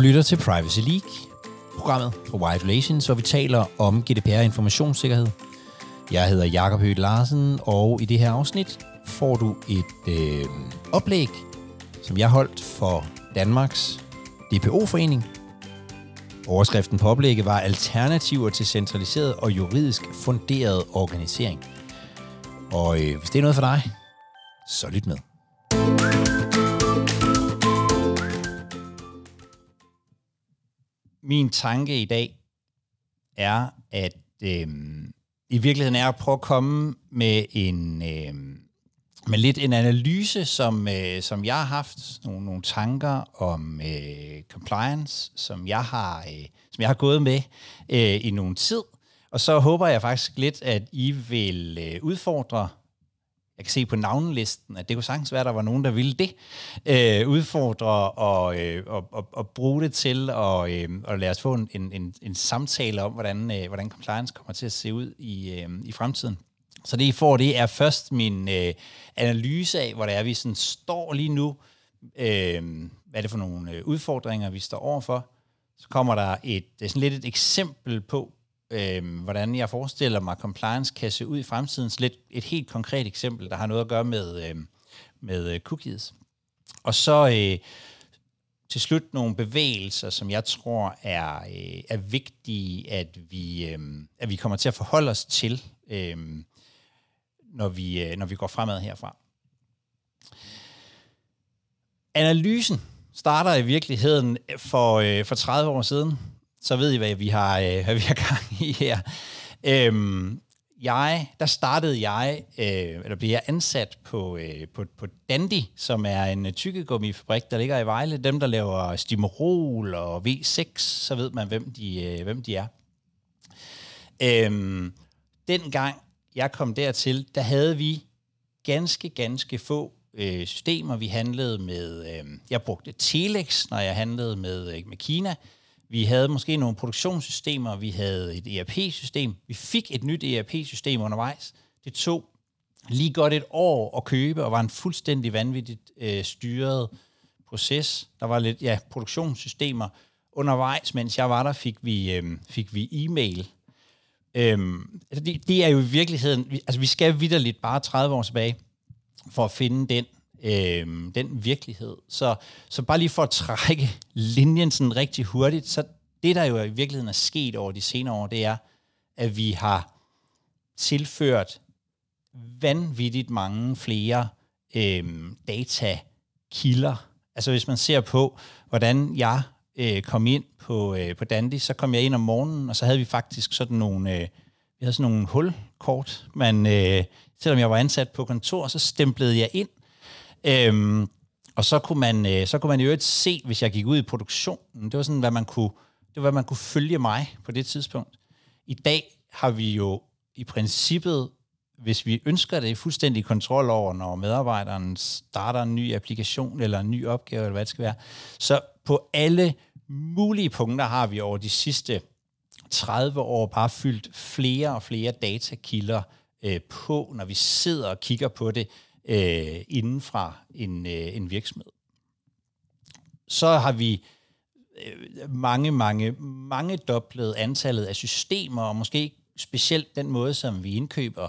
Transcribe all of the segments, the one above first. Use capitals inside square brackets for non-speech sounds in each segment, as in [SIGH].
Du lytter til Privacy League, programmet på Wide Relations, hvor vi taler om GDPR og informationssikkerhed. Jeg hedder Jakob Høgh Larsen, og i det her afsnit får du et øh, oplæg, som jeg holdt for Danmarks DPO-forening. Overskriften på oplægget var Alternativer til centraliseret og juridisk funderet organisering. Og øh, hvis det er noget for dig, så lyt med. Min tanke i dag er, at øh, i virkeligheden er at prøve at komme med en øh, med lidt en analyse, som, øh, som jeg har haft, nogle, nogle tanker om øh, compliance, som jeg har øh, som jeg har gået med øh, i nogle tid. Og så håber jeg faktisk lidt, at I vil øh, udfordre jeg kan se på navnelisten, at det kunne sagtens være, at der var nogen, der ville det, øh, udfordre og, øh, og, og, og bruge det til at, øh, at lade os få en, en, en samtale om, hvordan, øh, hvordan compliance kommer til at se ud i, øh, i fremtiden. Så det, I får, det er først min øh, analyse af, hvor det er, vi sådan står lige nu. Øh, hvad er det for nogle øh, udfordringer, vi står overfor? Så kommer der et, sådan lidt et eksempel på, øh, hvordan jeg forestiller mig, compliance kan se ud i fremtiden. Så lidt et helt konkret eksempel, der har noget at gøre med, øhm, øh, med cookies. Og så øh, til slut nogle bevægelser, som jeg tror er, øh, er vigtige, at vi, øh, at vi kommer til at forholde os til, øh, når, vi, øh, når vi går fremad herfra. Analysen starter i virkeligheden for, øh, for 30 år siden, så ved I, hvad vi har, øh, hvad vi har gang i her. Øhm, jeg, der startede jeg, øh, eller blev jeg ansat på, øh, på, på Dandy, som er en øh, tykkegummifabrik, der ligger i Vejle. Dem, der laver Stimorol og V6, så ved man, hvem de, øh, hvem de er. Øhm, dengang jeg kom dertil, der havde vi ganske, ganske få øh, systemer. Vi handlede med, øh, jeg brugte Telex, når jeg handlede med, øh, med Kina. Vi havde måske nogle produktionssystemer, vi havde et ERP-system. Vi fik et nyt ERP-system undervejs. Det tog lige godt et år at købe, og var en fuldstændig vanvittigt øh, styret proces. Der var lidt ja, produktionssystemer. Undervejs, mens jeg var der, fik vi, øh, fik vi e-mail. Øhm, altså det, det er jo i virkeligheden, altså vi skal vidderligt bare 30 år tilbage, for at finde den øh, den virkelighed. Så, så bare lige for at trække linjen sådan rigtig hurtigt, så det, der jo i virkeligheden er sket over de senere år, det er, at vi har tilført vanvittigt mange flere øh, datakilder. Altså hvis man ser på, hvordan jeg øh, kom ind på, øh, på Dandy, så kom jeg ind om morgenen, og så havde vi faktisk sådan nogle, øh, vi havde sådan nogle hulkort, men øh, selvom jeg var ansat på kontor, så stemplede jeg ind, Øhm, og så kunne man øh, så kunne man jo øvrigt se, hvis jeg gik ud i produktionen, det var sådan, hvad man kunne, det var, hvad man kunne følge mig på det tidspunkt. I dag har vi jo i princippet, hvis vi ønsker det, fuldstændig kontrol over, når medarbejderen starter en ny applikation eller en ny opgave, eller hvad det skal være. Så på alle mulige punkter har vi over de sidste 30 år bare fyldt flere og flere datakilder øh, på, når vi sidder og kigger på det øh, inden fra en, øh, en virksomhed. Så har vi øh, mange, mange, mange doblet antallet af systemer, og måske specielt den måde, som vi indkøber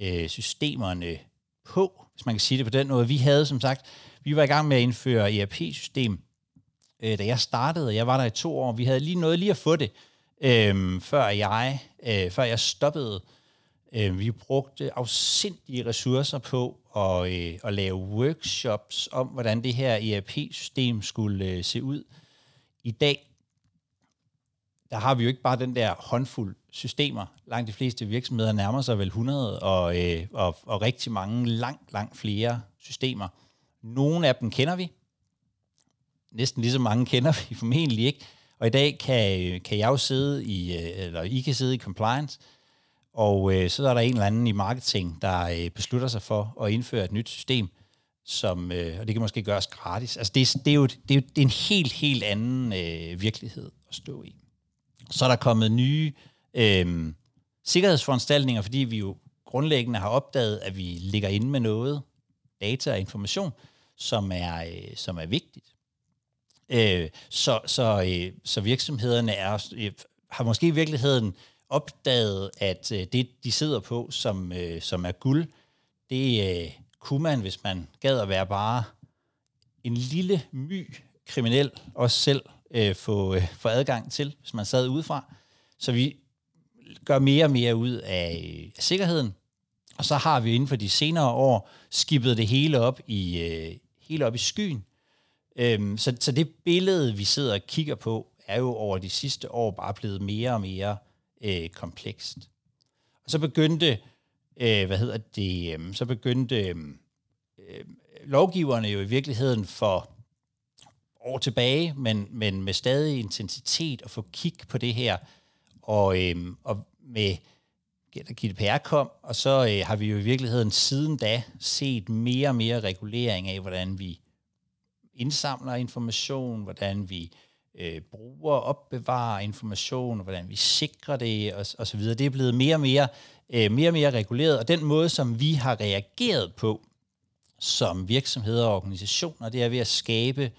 øh, systemerne på, hvis man kan sige det på den måde. Vi havde som sagt, vi var i gang med at indføre ERP-system, øh, da jeg startede, jeg var der i to år. Vi havde lige noget lige at få det, øh, før, jeg, øh, før jeg stoppede Øh, vi brugte afsindige ressourcer på og, øh, og lave workshops om, hvordan det her ERP-system skulle øh, se ud. I dag, der har vi jo ikke bare den der håndfuld systemer. Langt de fleste virksomheder nærmer sig vel 100, og, øh, og, og rigtig mange, langt, langt flere systemer. Nogle af dem kender vi. Næsten lige så mange kender vi [LAUGHS] formentlig ikke. Og i dag kan, øh, kan jeg jo sidde i, øh, eller I kan sidde i compliance, og øh, så er der en eller anden i marketing, der øh, beslutter sig for at indføre et nyt system, som, øh, og det kan måske gøres gratis. Altså det, det, er, jo, det, er jo det er en helt, helt anden øh, virkelighed at stå i. Så er der kommet nye øh, sikkerhedsforanstaltninger, fordi vi jo grundlæggende har opdaget, at vi ligger inde med noget, data og information, som er, øh, som er vigtigt. Øh, så, så, øh, så virksomhederne er, øh, har måske i virkeligheden opdaget, at øh, det, de sidder på, som, øh, som er guld, det øh, kunne man, hvis man gad at være bare en lille my kriminel, også selv øh, få, øh, få adgang til, hvis man sad udefra. Så vi gør mere og mere ud af, af sikkerheden, og så har vi inden for de senere år skibet det hele op i, øh, hele op i skyen. Øhm, så, så det billede, vi sidder og kigger på, er jo over de sidste år bare blevet mere og mere øh, komplekst. Og så begyndte, øh, hvad hedder det, øh, så begyndte øh, lovgiverne jo i virkeligheden for år tilbage, men, men med stadig intensitet at få kig på det her, og, øh, og med GDPR kom, og så øh, har vi jo i virkeligheden siden da set mere og mere regulering af, hvordan vi indsamler information, hvordan vi øh, bruger og opbevarer information, hvordan vi sikrer det og, og så videre. Det er blevet mere og mere, øh, mere og mere reguleret, og den måde, som vi har reageret på som virksomheder og organisationer, det er ved at skabe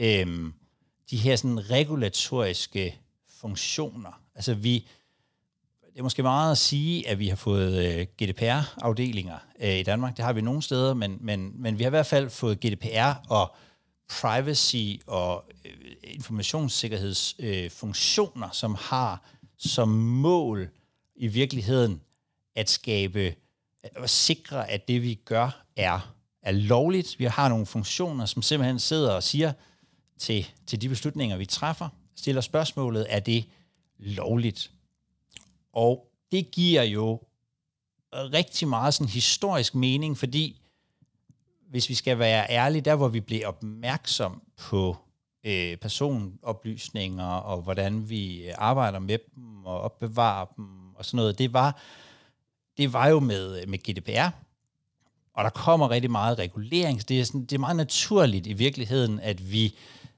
øh, de her sådan regulatoriske funktioner. Altså vi, det er måske meget at sige, at vi har fået øh, GDPR-afdelinger øh, i Danmark. Det har vi nogle steder, men, men, men vi har i hvert fald fået GDPR og privacy og øh, informationssikkerhedsfunktioner, øh, som har som mål i virkeligheden at skabe, og sikre, at det vi gør er, er lovligt. Vi har nogle funktioner, som simpelthen sidder og siger til, til de beslutninger, vi træffer, stiller spørgsmålet, er det lovligt? Og det giver jo rigtig meget sådan historisk mening, fordi hvis vi skal være ærlige, der hvor vi blev opmærksom på øh, personoplysninger og hvordan vi øh, arbejder med dem og opbevarer dem og sådan noget, det var, det var jo med, øh, med GDPR. Og der kommer rigtig meget regulering. Det er, sådan, det er meget naturligt i virkeligheden, at vi,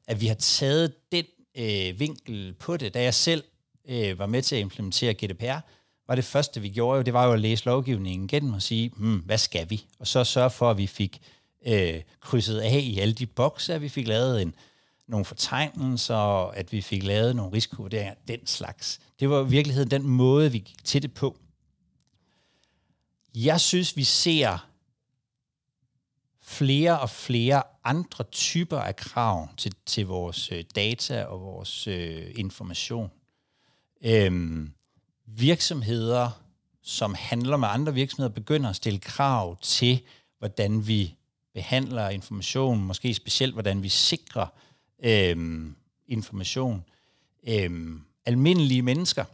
at vi har taget den øh, vinkel på det. Da jeg selv øh, var med til at implementere GDPR, var det første, vi gjorde, jo, det var jo at læse lovgivningen igennem og sige, hmm, hvad skal vi? Og så sørge for, at vi fik øh, krydset af i alle de bokse, at vi fik lavet en, nogle fortegnelser, at vi fik lavet nogle risikovurderinger, den slags. Det var i virkeligheden den måde, vi gik til det på. Jeg synes, vi ser flere og flere andre typer af krav til, til vores øh, data og vores øh, information. Øhm, virksomheder, som handler med andre virksomheder, begynder at stille krav til, hvordan vi behandler information, måske specielt hvordan vi sikrer øhm, information. Øhm, almindelige mennesker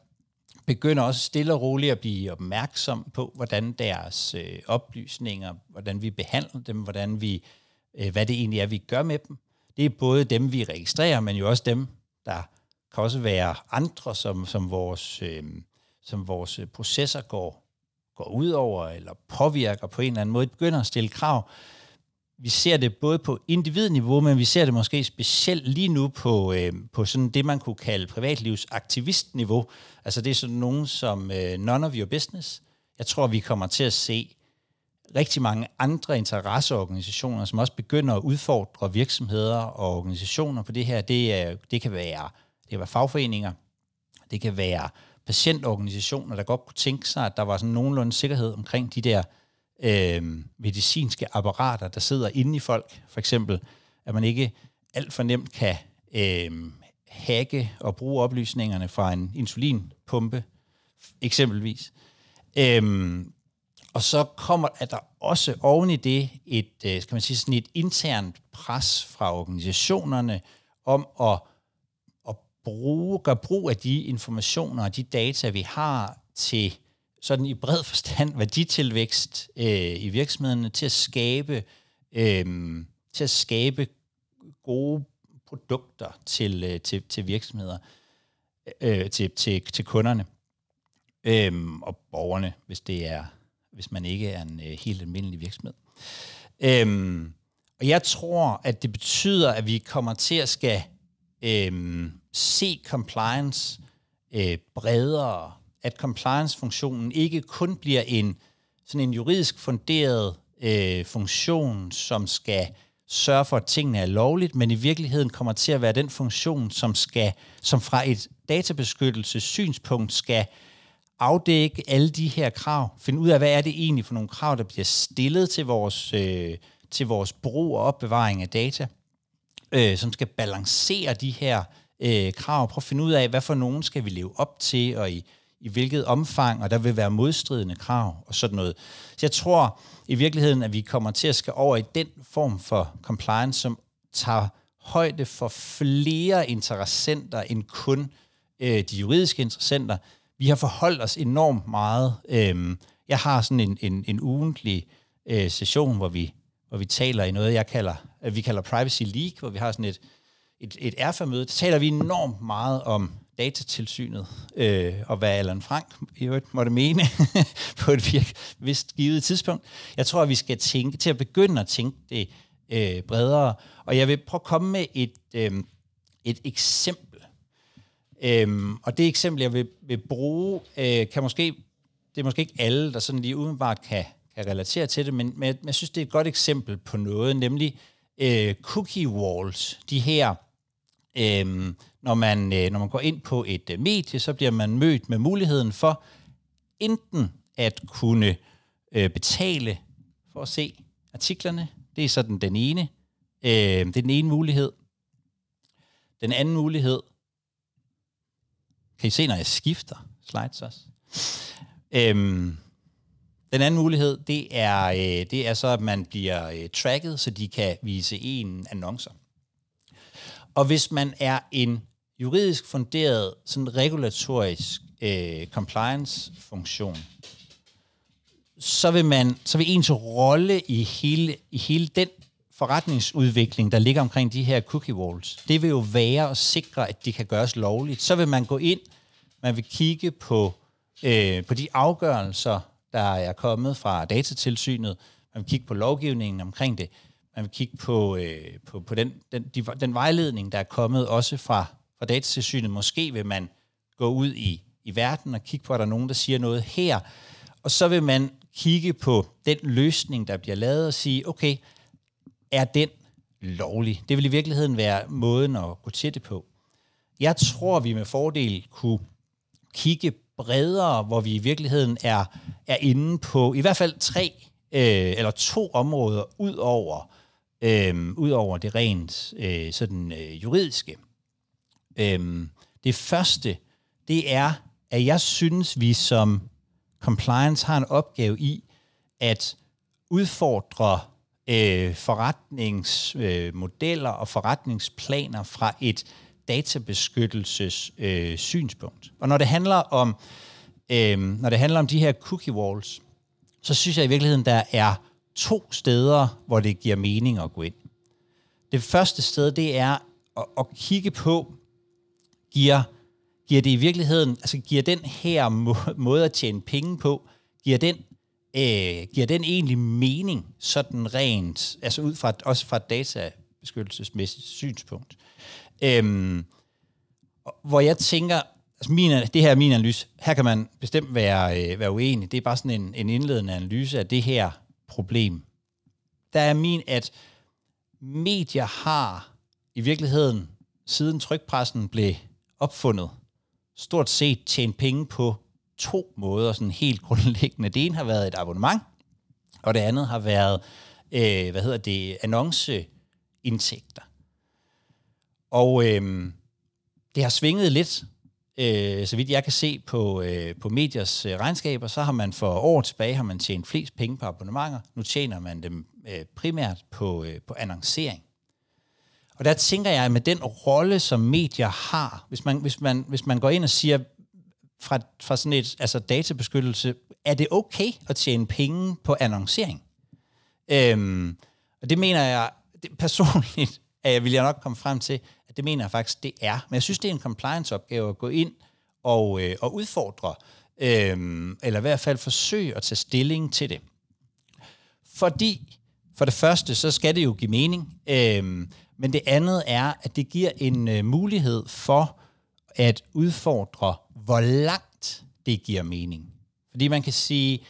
begynder også stille og roligt at blive opmærksom på, hvordan deres øh, oplysninger, hvordan vi behandler dem, hvordan vi, øh, hvad det egentlig er, vi gør med dem. Det er både dem, vi registrerer, men jo også dem, der kan også være andre, som, som, vores, øh, som vores processer går, går ud over eller påvirker på en eller anden måde. Begynder at stille krav vi ser det både på individniveau, men vi ser det måske specielt lige nu på, øh, på sådan det, man kunne kalde privatlivsaktivistniveau. Altså det er sådan nogen som øh, none of your business. Jeg tror, vi kommer til at se rigtig mange andre interesseorganisationer, som også begynder at udfordre virksomheder og organisationer på det her. Det, er, det, kan, være, det kan være fagforeninger, det kan være patientorganisationer, der godt kunne tænke sig, at der var sådan nogenlunde sikkerhed omkring de der øh, medicinske apparater, der sidder inde i folk. For eksempel, at man ikke alt for nemt kan øh, hacke og bruge oplysningerne fra en insulinpumpe, eksempelvis. Øhm, og så kommer at der også oven i det et, øh, skal man sige, sådan et internt pres fra organisationerne om at, at bruge, gøre brug af de informationer og de data, vi har til sådan i bred forstand værditilvækst øh, i virksomhederne til at skabe øh, til at skabe gode produkter til, øh, til, til virksomheder, øh, til, til, til kunderne øh, og borgerne, hvis det er hvis man ikke er en øh, helt almindelig virksomhed. Øh, og jeg tror, at det betyder, at vi kommer til at skal øh, se compliance øh, bredere at compliance-funktionen ikke kun bliver en sådan en juridisk funderet øh, funktion, som skal sørge for, at tingene er lovligt, men i virkeligheden kommer til at være den funktion, som, skal, som fra et databeskyttelsessynspunkt skal afdække alle de her krav, finde ud af, hvad er det egentlig for nogle krav, der bliver stillet til vores, øh, til vores brug og opbevaring af data, øh, som skal balancere de her øh, krav, prøve at finde ud af, hvad for nogen skal vi leve op til, og i, i hvilket omfang, og der vil være modstridende krav og sådan noget. Så jeg tror i virkeligheden, at vi kommer til at skal over i den form for compliance, som tager højde for flere interessenter end kun øh, de juridiske interessenter. Vi har forholdt os enormt meget. Øh, jeg har sådan en, en, en ugentlig øh, session, hvor vi, hvor vi taler i noget, jeg kalder, vi kalder Privacy League, hvor vi har sådan et, et, et erfamøde. Der taler vi enormt meget om datatilsynet, øh, og hvad Allan Frank i øvrigt måtte mene [LAUGHS] på et virk, vist givet tidspunkt. Jeg tror, at vi skal tænke til at begynde at tænke det øh, bredere. Og jeg vil prøve at komme med et, øh, et eksempel. Øh, og det eksempel, jeg vil, vil bruge, øh, kan måske, det er måske ikke alle, der sådan lige umiddelbart kan, kan relatere til det, men, men jeg, jeg synes, det er et godt eksempel på noget, nemlig øh, cookie walls, de her øh, når man, øh, når man går ind på et øh, medie, så bliver man mødt med muligheden for enten at kunne øh, betale for at se artiklerne. Det er sådan den ene. Øh, det er den ene mulighed. Den anden mulighed, kan I se, når jeg skifter slides også? Øhm, den anden mulighed, det er, øh, det er så, at man bliver øh, tracket, så de kan vise en annoncer. Og hvis man er en juridisk funderet, sådan regulatorisk øh, compliance-funktion, så vil, man, så vil ens rolle i hele, i hele den forretningsudvikling, der ligger omkring de her cookie walls, det vil jo være at sikre, at det kan gøres lovligt. Så vil man gå ind, man vil kigge på, øh, på de afgørelser, der er kommet fra datatilsynet, man vil kigge på lovgivningen omkring det, man vil kigge på, øh, på, på den, den, de, den vejledning, der er kommet også fra, fra datatilsynet. Måske vil man gå ud i, i verden og kigge på, at der er nogen, der siger noget her. Og så vil man kigge på den løsning, der bliver lavet og sige, okay, er den lovlig? Det vil i virkeligheden være måden at gå til det på. Jeg tror, vi med fordel kunne kigge bredere, hvor vi i virkeligheden er, er inde på i hvert fald tre øh, eller to områder ud over øhm, ud over det rent øh, sådan øh, juridiske. Øhm, det første, det er, at jeg synes, vi som compliance har en opgave i at udfordre øh, forretningsmodeller øh, og forretningsplaner fra et databeskyttelses øh, synspunkt. Og når det handler om øh, når det handler om de her cookie walls, så synes jeg i virkeligheden, der er to steder, hvor det giver mening at gå ind. Det første sted, det er at, at kigge på, giver, giver det i virkeligheden, altså giver den her måde at tjene penge på, giver den, øh, giver den egentlig mening, sådan rent, altså ud fra, også fra et databeskyttelsesmæssigt synspunkt. Øhm, hvor jeg tænker, altså min, det her er min analyse, her kan man bestemt være, øh, være uenig, det er bare sådan en, en indledende analyse af det her problem. Der er min, at medier har i virkeligheden, siden trykpressen blev opfundet, stort set tjent penge på to måder, sådan helt [LAUGHS] grundlæggende. Det ene har været et abonnement, og det andet har været, øh, hvad hedder det, annonceindtægter. Og øh, det har svinget lidt Øh, så vidt jeg kan se på, øh, på mediers øh, regnskaber, så har man for år tilbage har man tjent flest penge på abonnementer. Nu tjener man dem øh, primært på, øh, på annoncering. Og der tænker jeg, at med den rolle, som medier har, hvis man, hvis man, hvis man går ind og siger fra, fra sådan et altså databeskyttelse, er det okay at tjene penge på annoncering? Øhm, og det mener jeg det, personligt, at jeg vil jeg nok komme frem til, det mener jeg faktisk, det er. Men jeg synes, det er en compliance-opgave at gå ind og, øh, og udfordre, øh, eller i hvert fald forsøge at tage stilling til det. Fordi, for det første, så skal det jo give mening, øh, men det andet er, at det giver en øh, mulighed for at udfordre, hvor langt det giver mening. Fordi man kan sige,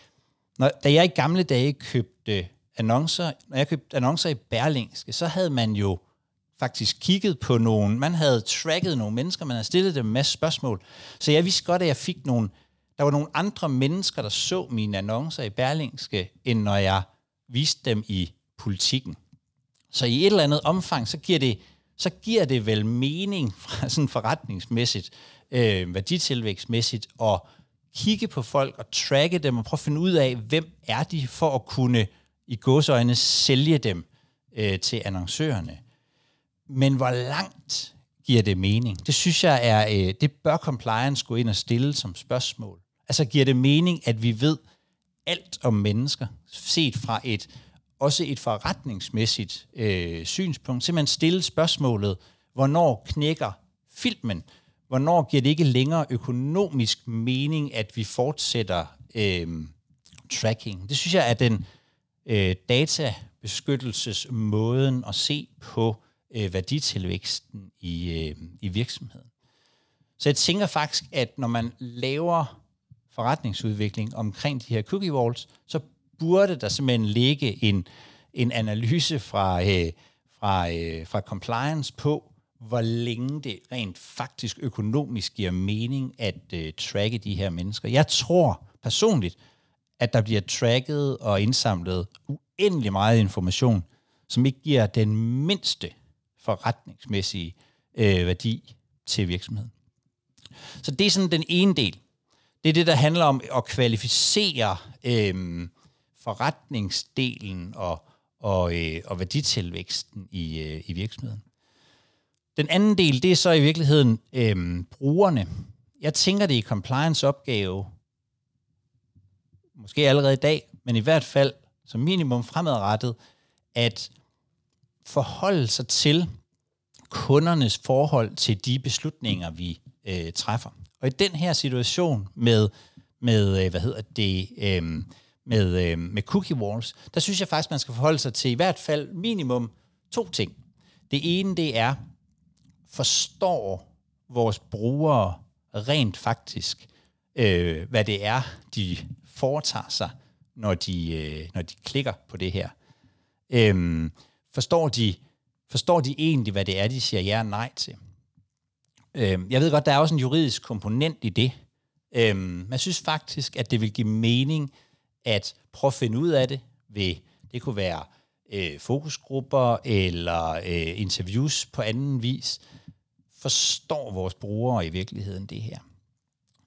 når, da jeg i gamle dage købte annoncer, når jeg købte annoncer i Berlingske, så havde man jo faktisk kigget på nogen, man havde tracket nogle mennesker, man havde stillet dem en masse spørgsmål. Så jeg vidste godt, at jeg fik nogle, der var nogle andre mennesker, der så mine annoncer i Berlingske, end når jeg viste dem i politikken. Så i et eller andet omfang, så giver det, så giver det vel mening [LAUGHS] fra sådan forretningsmæssigt, øh, værditilvækstmæssigt, at kigge på folk og tracke dem og prøve at finde ud af, hvem er de for at kunne i godsøjne sælge dem øh, til annoncørerne. Men hvor langt giver det mening? Det synes jeg er, øh, det bør compliance gå ind og stille som spørgsmål. Altså giver det mening, at vi ved alt om mennesker, set fra et også et forretningsmæssigt øh, synspunkt, simpelthen stille spørgsmålet, hvornår knækker filmen? Hvornår giver det ikke længere økonomisk mening, at vi fortsætter øh, tracking? Det synes jeg er den øh, databeskyttelsesmåden at se på øh, værditilvæksten i, øh, i virksomheden. Så jeg tænker faktisk, at når man laver forretningsudvikling omkring de her cookie walls, så burde der simpelthen ligge en, en analyse fra, øh, fra, øh, fra compliance på, hvor længe det rent faktisk økonomisk giver mening at øh, tracke de her mennesker. Jeg tror personligt, at der bliver tracket og indsamlet uendelig meget information, som ikke giver den mindste forretningsmæssige øh, værdi til virksomheden. Så det er sådan den ene del. Det er det, der handler om at kvalificere øh, forretningsdelen og, og, øh, og værditilvæksten i, øh, i virksomheden. Den anden del, det er så i virkeligheden øh, brugerne. Jeg tænker det i compliance opgave, måske allerede i dag, men i hvert fald som minimum fremadrettet, at forholde sig til kundernes forhold til de beslutninger, vi øh, træffer. Og i den her situation med, med øh, hvad hedder det, øh, med, øh, med cookie walls, der synes jeg faktisk, man skal forholde sig til i hvert fald minimum to ting. Det ene, det er, forstår vores brugere rent faktisk, øh, hvad det er, de foretager sig, når de, øh, når de klikker på det her. Øh, forstår, de, forstår de egentlig, hvad det er, de siger ja og nej til? Øh, jeg ved godt, der er også en juridisk komponent i det. Øh, man synes faktisk, at det vil give mening, at prøve at finde ud af det ved, det kunne være øh, fokusgrupper eller øh, interviews på anden vis. Forstår vores brugere i virkeligheden det her?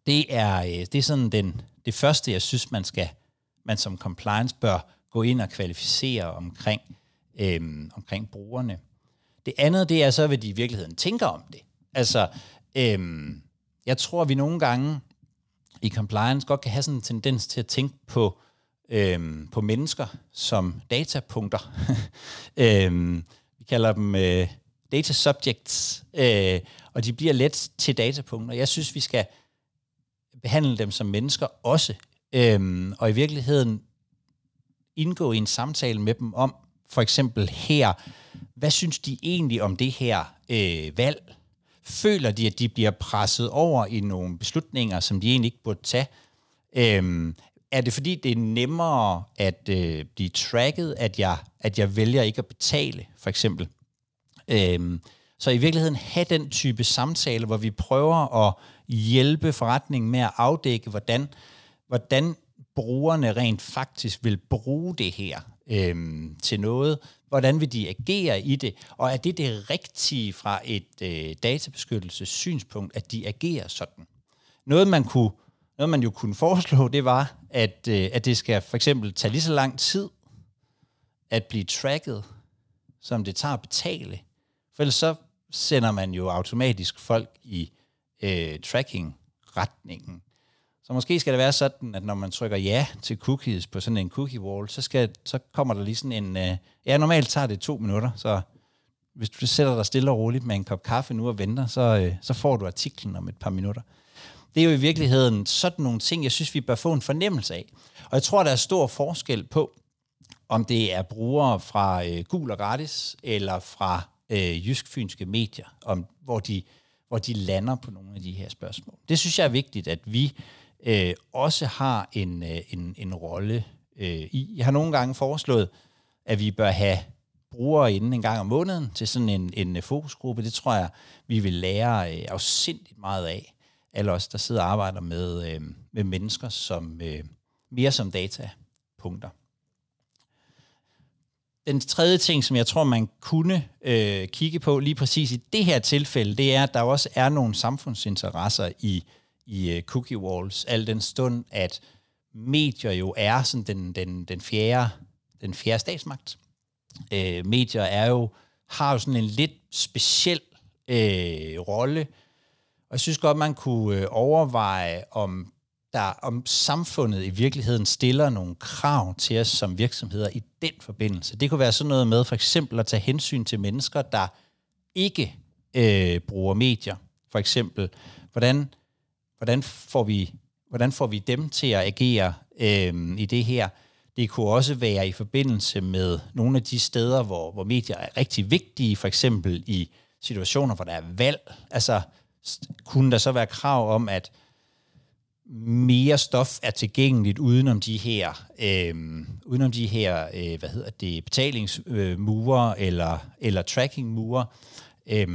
Det er, øh, det er sådan den, det første, jeg synes, man skal man som compliance bør gå ind og kvalificere omkring, øh, omkring brugerne. Det andet, det er så, hvad de i virkeligheden tænker om det. Altså, øhm, jeg tror, vi nogle gange i compliance godt kan have sådan en tendens til at tænke på øhm, på mennesker som datapunkter. [LAUGHS] øhm, vi kalder dem øh, data subjects, øh, og de bliver let til datapunkter. Jeg synes, vi skal behandle dem som mennesker også, øhm, og i virkeligheden indgå i en samtale med dem om, for eksempel her, hvad synes de egentlig om det her øh, valg? Føler de, at de bliver presset over i nogle beslutninger, som de egentlig ikke burde tage? Øhm, er det fordi, det er nemmere at øh, blive tracket, at jeg, at jeg vælger ikke at betale, for eksempel? Øhm, så i virkeligheden have den type samtale, hvor vi prøver at hjælpe forretningen med at afdække, hvordan, hvordan brugerne rent faktisk vil bruge det her øhm, til noget. Hvordan vil de agere i det? Og er det det rigtige fra et øh, databeskyttelsessynspunkt, at de agerer sådan? Noget, man kunne noget, man jo kunne foreslå, det var, at, øh, at det skal for eksempel tage lige så lang tid at blive tracket, som det tager at betale. For ellers så sender man jo automatisk folk i øh, tracking-retningen. Så måske skal det være sådan, at når man trykker ja til cookies på sådan en cookie wall, så, skal, så kommer der lige sådan en... Øh, ja, normalt tager det to minutter, så hvis du sætter dig stille og roligt med en kop kaffe nu og venter, så, øh, så får du artiklen om et par minutter det er jo i virkeligheden sådan nogle ting, jeg synes, vi bør få en fornemmelse af. Og jeg tror, der er stor forskel på, om det er brugere fra øh, Gul og Gratis, eller fra øh, Jysk-Fynske Medier, om, hvor, de, hvor de lander på nogle af de her spørgsmål. Det synes jeg er vigtigt, at vi øh, også har en, øh, en, en rolle øh, i. Jeg har nogle gange foreslået, at vi bør have brugere inden en gang om måneden til sådan en, en øh, fokusgruppe. Det tror jeg, vi vil lære øh, afsindigt meget af. Alle os, der sidder og arbejder med, øh, med mennesker som øh, mere som datapunkter. Den tredje ting, som jeg tror, man kunne øh, kigge på lige præcis i det her tilfælde, det er, at der også er nogle samfundsinteresser i, i uh, cookie walls, al den stund, at medier jo er sådan den, den, den, fjerde, den fjerde statsmagt. Øh, medier er jo, har jo sådan en lidt speciel øh, rolle, og jeg synes godt, man kunne øh, overveje, om der om samfundet i virkeligheden stiller nogle krav til os som virksomheder i den forbindelse. Det kunne være sådan noget med for eksempel at tage hensyn til mennesker, der ikke øh, bruger medier. For eksempel, hvordan, hvordan, får vi, hvordan får vi dem til at agere øh, i det her? Det kunne også være i forbindelse med nogle af de steder, hvor, hvor medier er rigtig vigtige, for eksempel i situationer, hvor der er valg. Altså, kunne der så være krav om, at mere stof er tilgængeligt udenom de her, øh, udenom de her øh, hvad hedder det, betalingsmure øh, eller, eller trackingmure. Øh,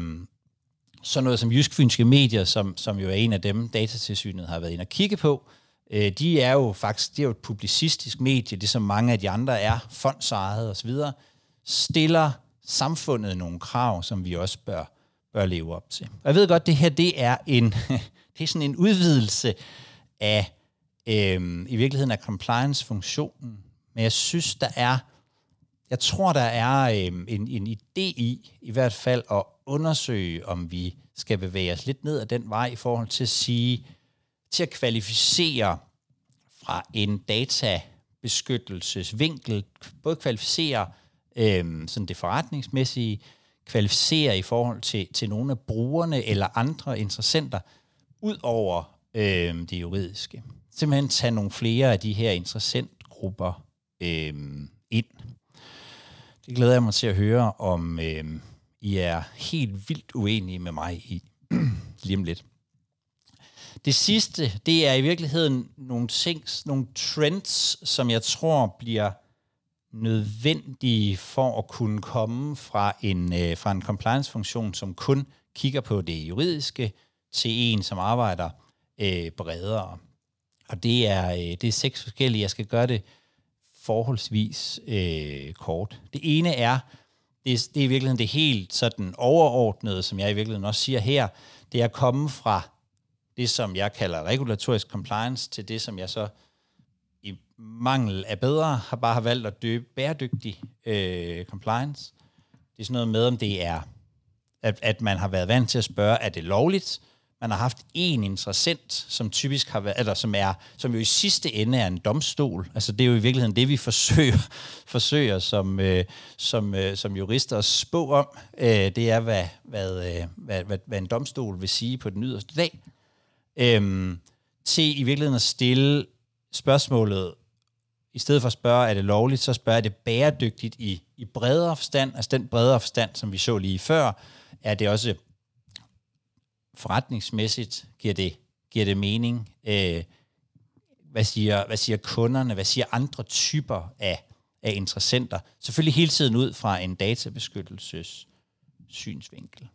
så noget som Jysk Fynske Medier, som, som jo er en af dem, datatilsynet har været inde og kigge på, øh, de er jo faktisk det er jo et publicistisk medie, det som mange af de andre er, fondsejet osv., stiller samfundet nogle krav, som vi også bør, bør leve op til. Og jeg ved godt, det her det er en, [LAUGHS] det er sådan en udvidelse af øh, i virkeligheden af compliance-funktionen. Men jeg synes, der er, jeg tror, der er øh, en, en idé i, i hvert fald, at undersøge, om vi skal bevæge os lidt ned ad den vej i forhold til at sige, til at kvalificere fra en databeskyttelsesvinkel, både kvalificere øh, sådan det forretningsmæssige, kvalificere i forhold til, til nogle af brugerne eller andre interessenter, ud over øh, det juridiske. Simpelthen tage nogle flere af de her interessentgrupper øh, ind. Det glæder jeg mig til at høre, om øh, i er helt vildt uenige med mig i [CLEARS THROAT] lige om lidt. Det sidste, det er i virkeligheden nogle ting, nogle trends, som jeg tror bliver nødvendige for at kunne komme fra en, øh, fra en compliance-funktion, som kun kigger på det juridiske, til en, som arbejder øh, bredere. Og det er, øh, det er seks forskellige. Jeg skal gøre det forholdsvis øh, kort. Det ene er, det er, det er i virkeligheden det helt sådan overordnede, som jeg i virkeligheden også siger her, det er at komme fra det, som jeg kalder regulatorisk compliance, til det, som jeg så i mangel af bedre, har bare har valgt at døbe bæredygtig øh, compliance. Det er sådan noget med, om det er, at, at man har været vant til at spørge, er det lovligt? Man har haft en interessent, som typisk har været, eller som er, som jo i sidste ende er en domstol. Altså det er jo i virkeligheden det, vi forsøger, [LAUGHS] forsøger som, øh, som, øh, som jurister at spå om. Øh, det er, hvad, hvad, øh, hvad, hvad, hvad en domstol vil sige på den yderste dag. Øh, til i virkeligheden at stille spørgsmålet, i stedet for at spørge, er det lovligt, så spørger er det bæredygtigt i, i bredere forstand, altså den bredere forstand, som vi så lige før, er det også forretningsmæssigt giver det, giver det mening? Øh, hvad, siger, hvad siger kunderne? Hvad siger andre typer af, af interessenter? Selvfølgelig hele tiden ud fra en databeskyttelses synsvinkel.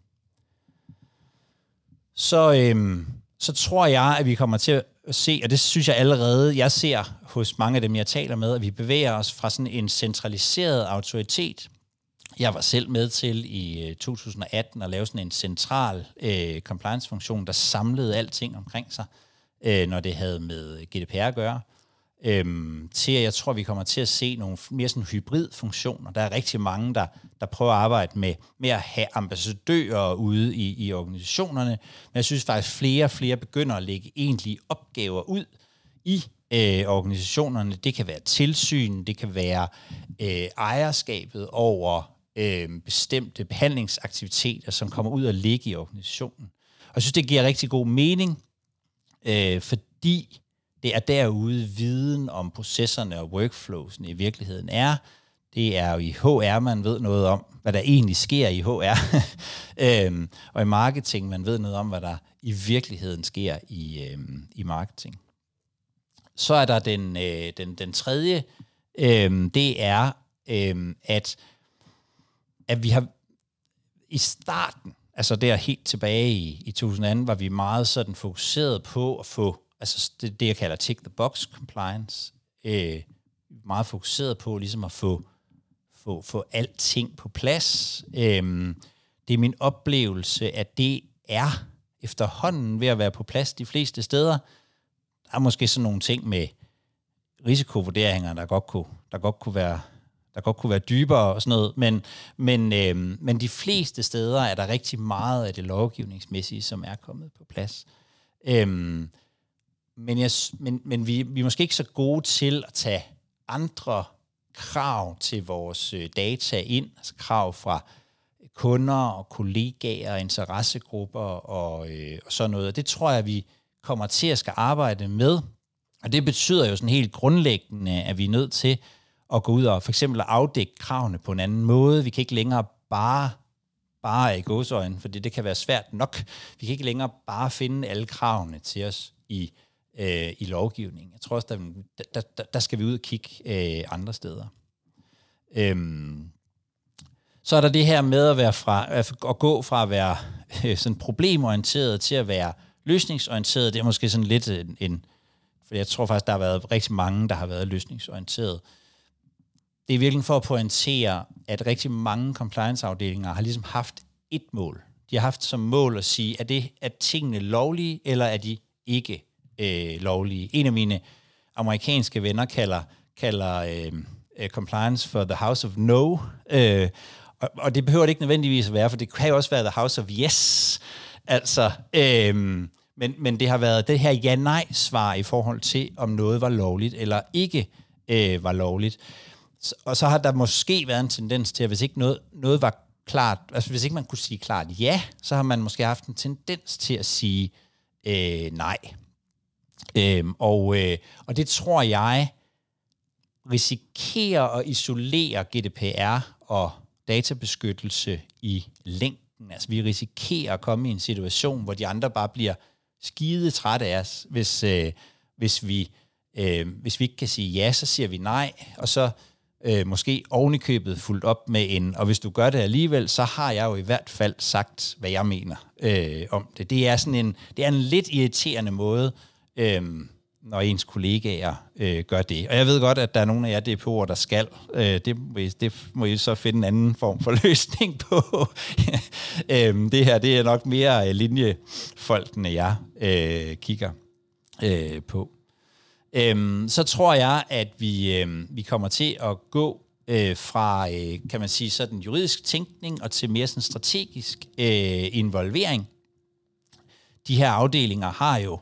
Så, øhm, så tror jeg, at vi kommer til at se, og det synes jeg allerede, jeg ser hos mange af dem, jeg taler med, at vi bevæger os fra sådan en centraliseret autoritet jeg var selv med til i øh, 2018 at lave sådan en central øh, compliance-funktion, der samlede alting omkring sig, øh, når det havde med øh, GDPR at gøre. Øhm, til at jeg tror, vi kommer til at se nogle mere sådan hybrid-funktioner. Der er rigtig mange, der, der prøver at arbejde med, med at have ambassadører ude i, i organisationerne, men jeg synes faktisk, flere og flere begynder at lægge egentlige opgaver ud i øh, organisationerne. Det kan være tilsyn, det kan være øh, ejerskabet over øh, bestemte behandlingsaktiviteter, som kommer ud og ligge i organisationen. Og jeg synes, det giver rigtig god mening, øh, fordi det er derude, viden om processerne og workflowsene i virkeligheden er. Det er jo i HR, man ved noget om, hvad der egentlig sker i HR. [LAUGHS] øhm, og i marketing, man ved noget om, hvad der i virkeligheden sker i, øhm, i marketing. Så er der den, øh, den, den tredje, øh, det er øh, at, at vi har i starten, altså der helt tilbage i, i 2002, var vi meget sådan fokuseret på at få, altså det, det jeg kalder tick the box compliance, øh, meget fokuseret på ligesom at få, få, få alting på plads. Øh, det er min oplevelse, at det er efterhånden ved at være på plads de fleste steder. Der er måske sådan nogle ting med risikovurderinger, der godt kunne, der godt kunne være der godt kunne være dybere og sådan noget, men, men, øh, men de fleste steder er der rigtig meget af det lovgivningsmæssige, som er kommet på plads. Øhm, men jeg, men, men vi, vi er måske ikke så gode til at tage andre krav til vores øh, data ind, altså krav fra kunder og kollegaer og interessegrupper og, øh, og sådan noget. Og det tror jeg, vi kommer til at skal arbejde med. Og det betyder jo sådan helt grundlæggende, at vi er nødt til at gå ud og for eksempel afdække kravene på en anden måde. Vi kan ikke længere bare bare i godsøjen, for det kan være svært nok. Vi kan ikke længere bare finde alle kravene til os i, øh, i lovgivningen. Jeg tror også, der, der, der skal vi ud og kigge øh, andre steder. Øhm, så er der det her med at, være fra, at gå fra at være øh, sådan problemorienteret til at være løsningsorienteret. Det er måske sådan lidt en, en for jeg tror faktisk, der har været rigtig mange, der har været løsningsorienteret. Det er virkelig for at pointere, at rigtig mange compliance-afdelinger har ligesom haft et mål. De har haft som mål at sige, er, det, er tingene lovlige, eller er de ikke øh, lovlige? En af mine amerikanske venner kalder, kalder øh, øh, compliance for the house of no, øh, og, og det behøver det ikke nødvendigvis at være, for det kan jo også være the house of yes. Altså, øh, men, men det har været det her ja-nej-svar i forhold til, om noget var lovligt eller ikke øh, var lovligt. Og så har der måske været en tendens til, at hvis ikke noget, noget var klart, altså hvis ikke man kunne sige klart ja, så har man måske haft en tendens til at sige øh, nej. Øhm, og, øh, og det tror jeg risikerer at isolere GDPR og databeskyttelse i længden. Altså vi risikerer at komme i en situation, hvor de andre bare bliver skide trætte af os, hvis, øh, hvis, vi, øh, hvis vi ikke kan sige ja, så siger vi nej, og så øh, måske ovenikøbet fuldt op med en, og hvis du gør det alligevel, så har jeg jo i hvert fald sagt, hvad jeg mener øh, om det. Det er sådan en, det er en lidt irriterende måde, øh, når ens kollegaer øh, gør det. Og jeg ved godt, at der er nogle af jer DPO'er, der skal. Øh, det, må I, det må I så finde en anden form for [LAUGHS] løsning på. [LAUGHS] øh, det her, det er nok mere øh, linjefolkene, jeg øh, kigger øh, på øhm, så tror jeg, at vi, øhm, vi kommer til at gå øh, fra, øh, kan man sige, sådan juridisk tænkning og til mere sådan strategisk øh, involvering. De her afdelinger har jo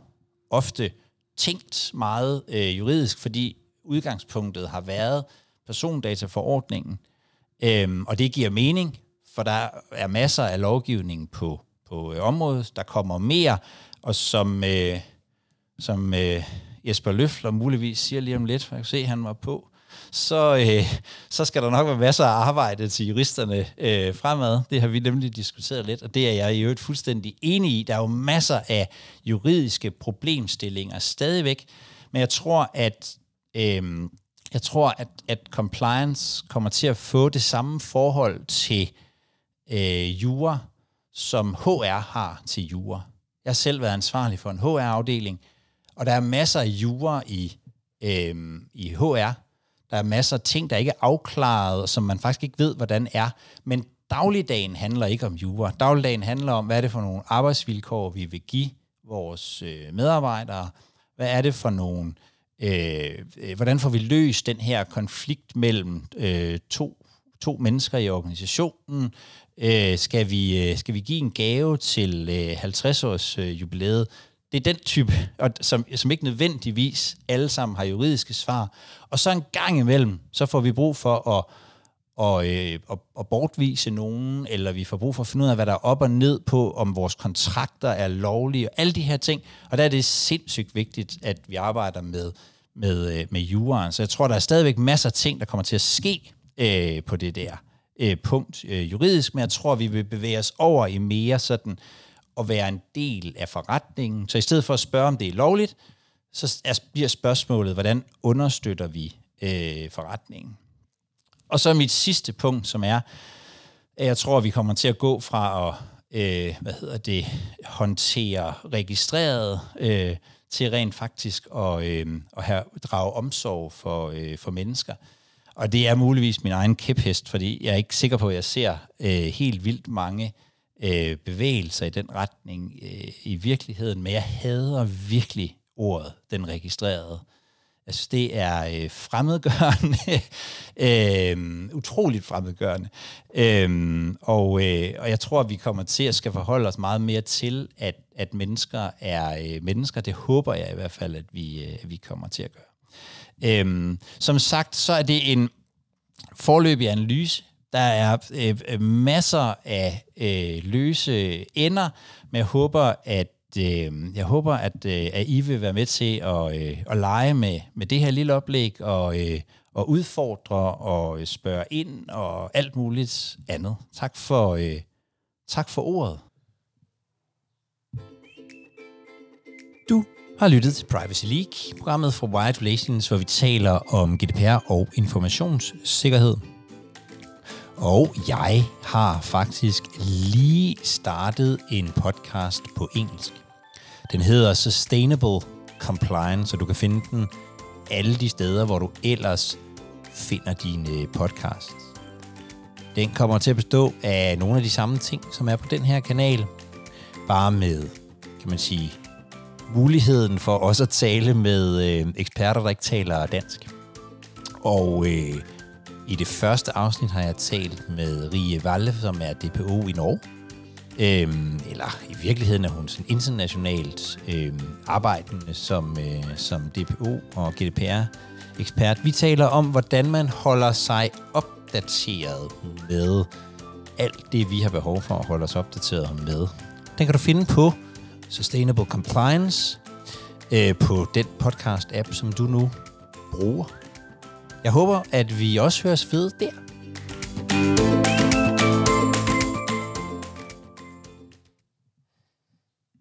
ofte tænkt meget øh, juridisk, fordi udgangspunktet har været persondataforordningen, øhm, og det giver mening, for der er masser af lovgivning på, på øh, området, der kommer mere, og som, øh, som øh, Jesper Løfler muligvis siger lige om lidt, for jeg kan se, at han var på, så, øh, så skal der nok være masser af arbejde til juristerne øh, fremad. Det har vi nemlig diskuteret lidt, og det er jeg i øvrigt fuldstændig enig i. Der er jo masser af juridiske problemstillinger stadigvæk, men jeg tror, at øh, jeg tror, at, at compliance kommer til at få det samme forhold til øh, jura, som HR har til jura. Jeg har selv været ansvarlig for en HR-afdeling, og der er masser af jura i, øh, i HR. Der er masser af ting, der ikke er afklaret, som man faktisk ikke ved, hvordan er. Men dagligdagen handler ikke om jura. Dagligdagen handler om, hvad er det for nogle arbejdsvilkår, vi vil give vores øh, medarbejdere. Hvad er det for nogle... Øh, øh, hvordan får vi løst den her konflikt mellem øh, to, to mennesker i organisationen? Øh, skal, vi, øh, skal vi give en gave til øh, 50-års øh, jubilæet? Det er den type, og som, som ikke nødvendigvis alle sammen har juridiske svar. Og så en gang imellem, så får vi brug for at, og, øh, at, at bortvise nogen, eller vi får brug for at finde ud af, hvad der er op og ned på, om vores kontrakter er lovlige, og alle de her ting. Og der er det sindssygt vigtigt, at vi arbejder med, med, øh, med juraen. Så jeg tror, der er stadigvæk masser af ting, der kommer til at ske øh, på det der øh, punkt øh, juridisk, men jeg tror, vi vil bevæge os over i mere sådan at være en del af forretningen. Så i stedet for at spørge, om det er lovligt, så bliver spørgsmålet, hvordan understøtter vi øh, forretningen? Og så mit sidste punkt, som er, at jeg tror, vi kommer til at gå fra at øh, hvad hedder det, håndtere registreret øh, til rent faktisk at, øh, at have, drage omsorg for, øh, for mennesker. Og det er muligvis min egen kæphest, fordi jeg er ikke sikker på, at jeg ser øh, helt vildt mange øh, bevægelser i den retning øh, i virkeligheden, men jeg hader virkelig ordet, den registrerede. Jeg synes, det er øh, fremmedgørende, [LAUGHS] øh, utroligt fremmedgørende. Øh, og, øh, og jeg tror, at vi kommer til at skal forholde os meget mere til, at, at mennesker er øh, mennesker. Det håber jeg i hvert fald, at vi, øh, vi kommer til at gøre. Øh, som sagt, så er det en forløbig analyse. Der er øh, øh, masser af øh, løse ender, men jeg håber, at øh, jeg håber, at, øh, at I vil være med til at, øh, at lege med, med det her lille oplæg og, øh, og udfordre og øh, spørge ind og alt muligt andet. Tak for, øh, tak for ordet. Du har lyttet til Privacy League, programmet fra Wired Relations, hvor vi taler om GDPR og informationssikkerhed. Og jeg har faktisk lige startet en podcast på engelsk. Den hedder Sustainable Compliance, og du kan finde den alle de steder, hvor du ellers finder dine podcasts. Den kommer til at bestå af nogle af de samme ting, som er på den her kanal, bare med, kan man sige, muligheden for også at tale med øh, eksperter, der ikke taler dansk. Og øh, i det første afsnit har jeg talt med Rie Valle, som er DPO i Norge. Øhm, eller i virkeligheden er hun sådan internationalt øhm, arbejdende som, øh, som DPO og GDPR-ekspert. Vi taler om, hvordan man holder sig opdateret med alt det, vi har behov for at holde os opdateret med. Den kan du finde på Sustainable Compliance øh, på den podcast-app, som du nu bruger. Jeg håber, at vi også høres ved der.